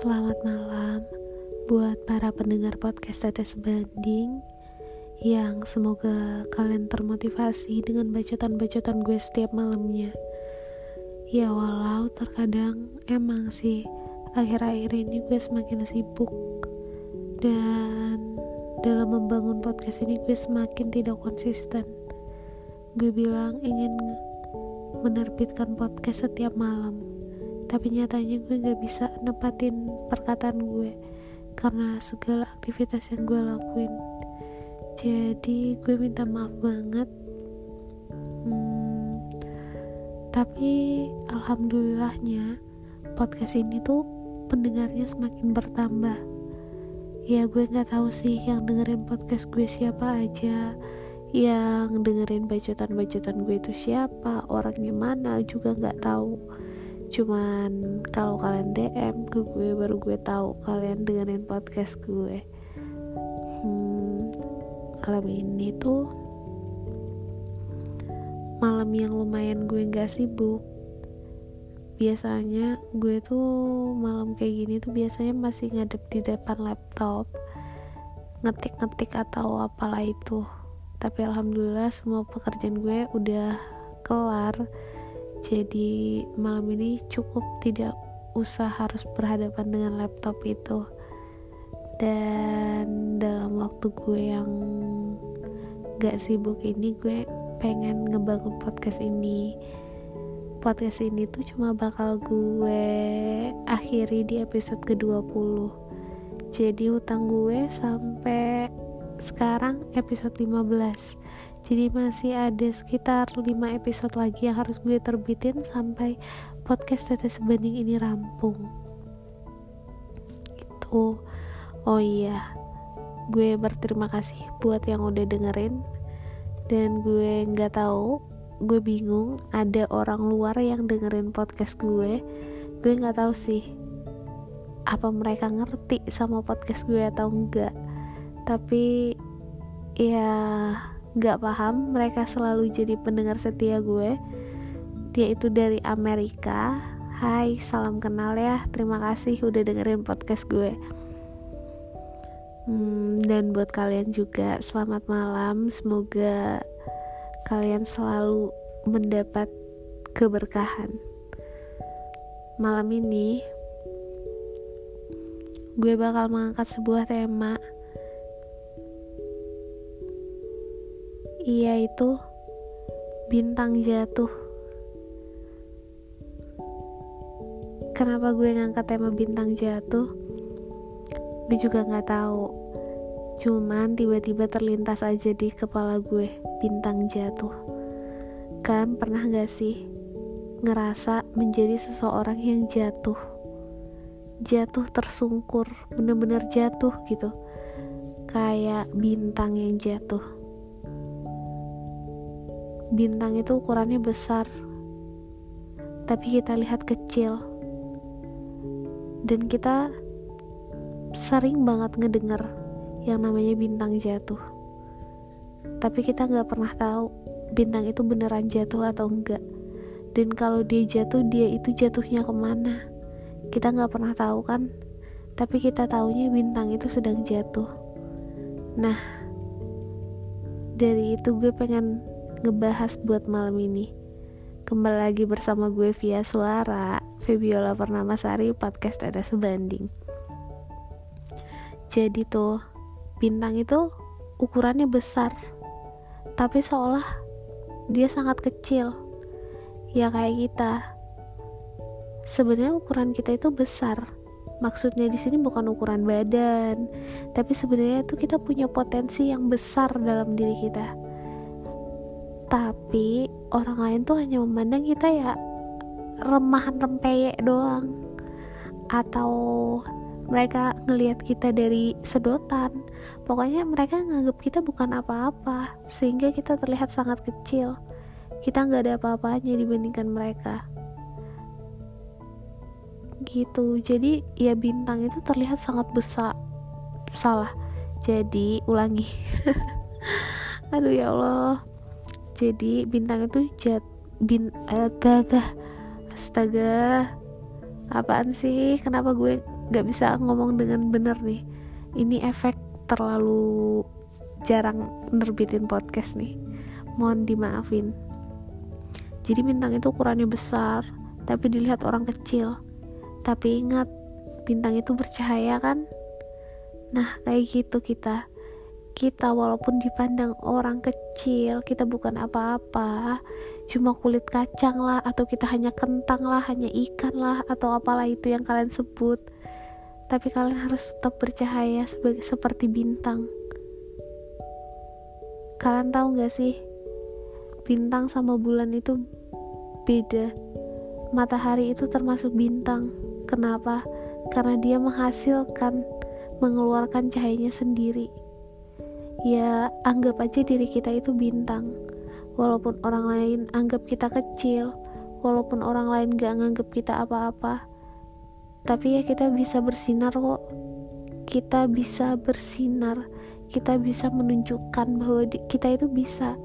Selamat malam buat para pendengar podcast Tetes Banding yang semoga kalian termotivasi dengan bacotan-bacotan gue setiap malamnya. Ya walau terkadang emang sih akhir-akhir ini gue semakin sibuk dan dalam membangun podcast ini gue semakin tidak konsisten. Gue bilang ingin menerbitkan podcast setiap malam tapi nyatanya gue gak bisa nepatin perkataan gue karena segala aktivitas yang gue lakuin. Jadi gue minta maaf banget. Hmm, tapi alhamdulillahnya podcast ini tuh pendengarnya semakin bertambah. Ya gue nggak tahu sih yang dengerin podcast gue siapa aja. Yang dengerin bacotan-bacotan gue itu siapa orangnya mana juga nggak tahu cuman kalau kalian DM ke gue baru gue tahu kalian dengerin podcast gue. Hmm, malam ini tuh malam yang lumayan gue gak sibuk. Biasanya gue tuh malam kayak gini tuh biasanya masih ngadep di depan laptop ngetik-ngetik atau apalah itu. Tapi alhamdulillah semua pekerjaan gue udah kelar jadi malam ini cukup tidak usah harus berhadapan dengan laptop itu. Dan dalam waktu gue yang gak sibuk ini gue pengen ngebangun podcast ini. Podcast ini tuh cuma bakal gue akhiri di episode ke-20 jadi utang gue sampai sekarang episode 15 jadi masih ada sekitar 5 episode lagi yang harus gue terbitin sampai podcast tetes sebanding ini rampung. Gitu. Oh iya gue berterima kasih buat yang udah dengerin. Dan gue nggak tahu gue bingung ada orang luar yang dengerin podcast gue. Gue nggak tahu sih apa mereka ngerti sama podcast gue atau enggak tapi ya gak paham mereka selalu jadi pendengar setia gue. Dia itu dari Amerika. Hai salam kenal ya. Terima kasih udah dengerin podcast gue. Hmm, dan buat kalian juga selamat malam. Semoga kalian selalu mendapat keberkahan. Malam ini gue bakal mengangkat sebuah tema Iya itu bintang jatuh. Kenapa gue ngangkat tema bintang jatuh? Gue juga nggak tahu. Cuman tiba-tiba terlintas aja di kepala gue bintang jatuh. Kan pernah gak sih ngerasa menjadi seseorang yang jatuh? Jatuh tersungkur, bener-bener jatuh gitu. Kayak bintang yang jatuh bintang itu ukurannya besar, tapi kita lihat kecil, dan kita sering banget ngedenger yang namanya bintang jatuh. Tapi kita nggak pernah tahu bintang itu beneran jatuh atau enggak. Dan kalau dia jatuh, dia itu jatuhnya ke mana? Kita nggak pernah tahu kan? Tapi kita taunya bintang itu sedang jatuh. Nah, dari itu gue pengen ngebahas buat malam ini. Kembali lagi bersama gue via suara, Febiola Sari podcast ada sebanding. Jadi tuh, bintang itu ukurannya besar, tapi seolah dia sangat kecil. Ya kayak kita. Sebenarnya ukuran kita itu besar. Maksudnya di sini bukan ukuran badan, tapi sebenarnya itu kita punya potensi yang besar dalam diri kita tapi orang lain tuh hanya memandang kita ya remahan rempeyek doang. Atau mereka ngelihat kita dari sedotan. Pokoknya mereka nganggap kita bukan apa-apa sehingga kita terlihat sangat kecil. Kita nggak ada apa-apanya dibandingkan mereka. Gitu. Jadi ya bintang itu terlihat sangat besar salah. Jadi ulangi. Aduh ya Allah jadi bintang itu jat bin eh, astaga. Apaan sih? Kenapa gue nggak bisa ngomong dengan bener nih? Ini efek terlalu jarang nerbitin podcast nih. Mohon dimaafin. Jadi bintang itu ukurannya besar tapi dilihat orang kecil. Tapi ingat bintang itu bercahaya kan? Nah kayak gitu kita kita walaupun dipandang orang kecil kita bukan apa-apa. Cuma kulit kacang lah atau kita hanya kentang lah hanya ikan lah atau apalah itu yang kalian sebut. Tapi kalian harus tetap bercahaya sebagai seperti bintang. Kalian tahu gak sih? Bintang sama bulan itu beda. Matahari itu termasuk bintang. Kenapa? Karena dia menghasilkan mengeluarkan cahayanya sendiri ya anggap aja diri kita itu bintang. Walaupun orang lain anggap kita kecil walaupun orang lain gak nganggap kita apa-apa tapi ya kita bisa bersinar kok. Kita bisa bersinar. Kita bisa menunjukkan bahwa kita itu bisa.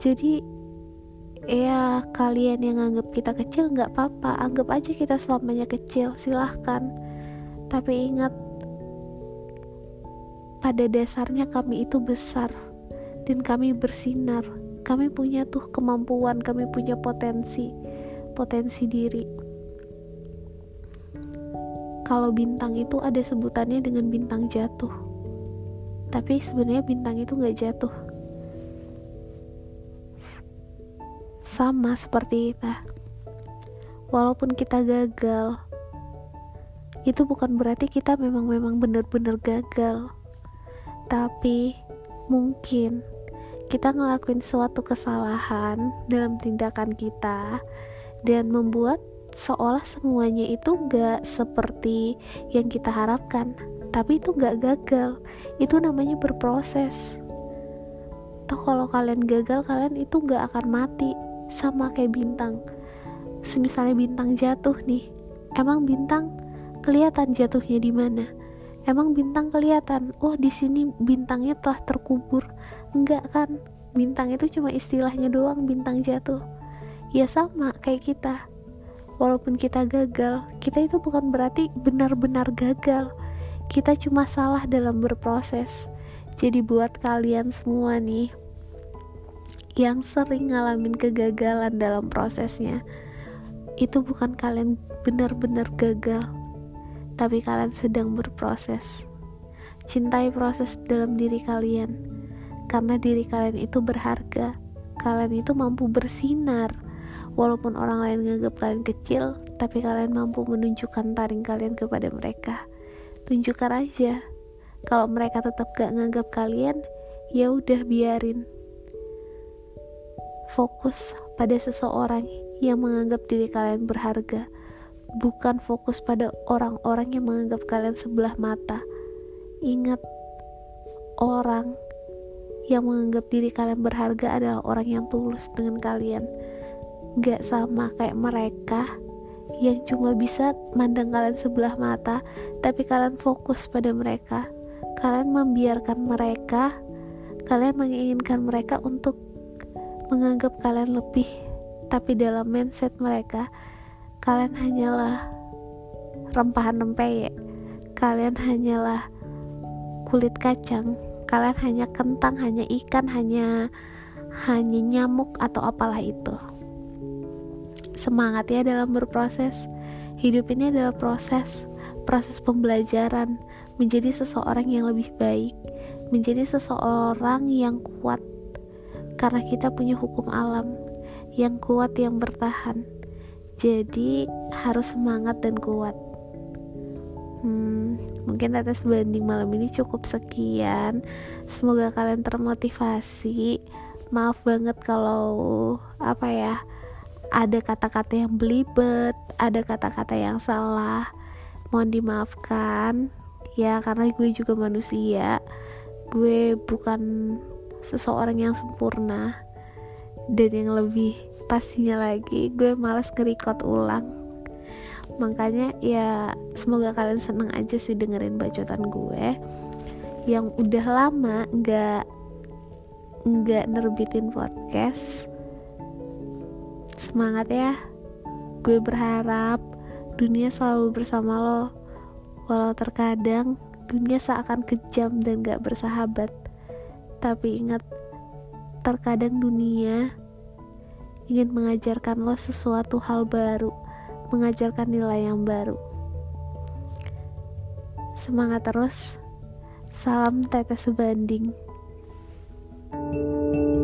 Jadi ya kalian yang anggap kita kecil nggak apa-apa. Anggap aja kita selamanya kecil silahkan. Tapi ingat pada dasarnya kami itu besar dan kami bersinar. Kami punya tuh kemampuan kami punya potensi potensi diri. Kalau bintang itu ada sebutannya dengan bintang jatuh. Tapi sebenarnya bintang itu nggak jatuh. Sama seperti kita. Walaupun kita gagal itu bukan berarti kita memang memang benar-benar gagal tapi mungkin kita ngelakuin suatu kesalahan dalam tindakan kita dan membuat seolah semuanya itu gak seperti yang kita harapkan. Tapi itu gak gagal. Itu namanya berproses. Toh kalau kalian gagal kalian itu gak akan mati. Sama kayak bintang. Semisalnya bintang jatuh nih. Emang bintang kelihatan jatuhnya di mana emang bintang kelihatan? Oh di sini bintangnya telah terkubur. Enggak kan? Bintang itu cuma istilahnya doang bintang jatuh. Ya sama kayak kita. Walaupun kita gagal, kita itu bukan berarti benar-benar gagal. Kita cuma salah dalam berproses. Jadi buat kalian semua nih yang sering ngalamin kegagalan dalam prosesnya, itu bukan kalian benar-benar gagal, tapi kalian sedang berproses. Cintai proses dalam diri kalian, karena diri kalian itu berharga. Kalian itu mampu bersinar Walaupun orang lain menganggap kalian kecil, tapi kalian mampu menunjukkan taring kalian kepada mereka. Tunjukkan aja. Kalau mereka tetap gak nganggap kalian, ya udah biarin. Fokus pada seseorang yang menganggap diri kalian berharga, bukan fokus pada orang-orang yang menganggap kalian sebelah mata. Ingat, orang yang menganggap diri kalian berharga adalah orang yang tulus dengan kalian gak sama kayak mereka yang cuma bisa mandang kalian sebelah mata tapi kalian fokus pada mereka kalian membiarkan mereka kalian menginginkan mereka untuk menganggap kalian lebih tapi dalam mindset mereka kalian hanyalah rempahan rempeyek kalian hanyalah kulit kacang kalian hanya kentang hanya ikan hanya hanya nyamuk atau apalah itu semangat ya dalam berproses. Hidup ini adalah proses, proses pembelajaran menjadi seseorang yang lebih baik, menjadi seseorang yang kuat. Karena kita punya hukum alam yang kuat yang bertahan. Jadi harus semangat dan kuat. Hmm, mungkin atas banding malam ini cukup sekian. Semoga kalian termotivasi. Maaf banget kalau apa ya ada kata-kata yang belibet, ada kata-kata yang salah. Mohon dimaafkan ya karena gue juga manusia. Gue bukan seseorang yang sempurna dan yang lebih pastinya lagi gue malas nge ulang makanya ya semoga kalian seneng aja sih dengerin bacotan gue yang udah lama nggak nggak nerbitin podcast Semangat ya. Gue berharap dunia selalu bersama lo. Walau terkadang dunia seakan kejam dan gak bersahabat, tapi ingat, terkadang dunia ingin mengajarkan lo sesuatu hal baru, mengajarkan nilai yang baru. Semangat terus. Salam tetes sebanding. thank you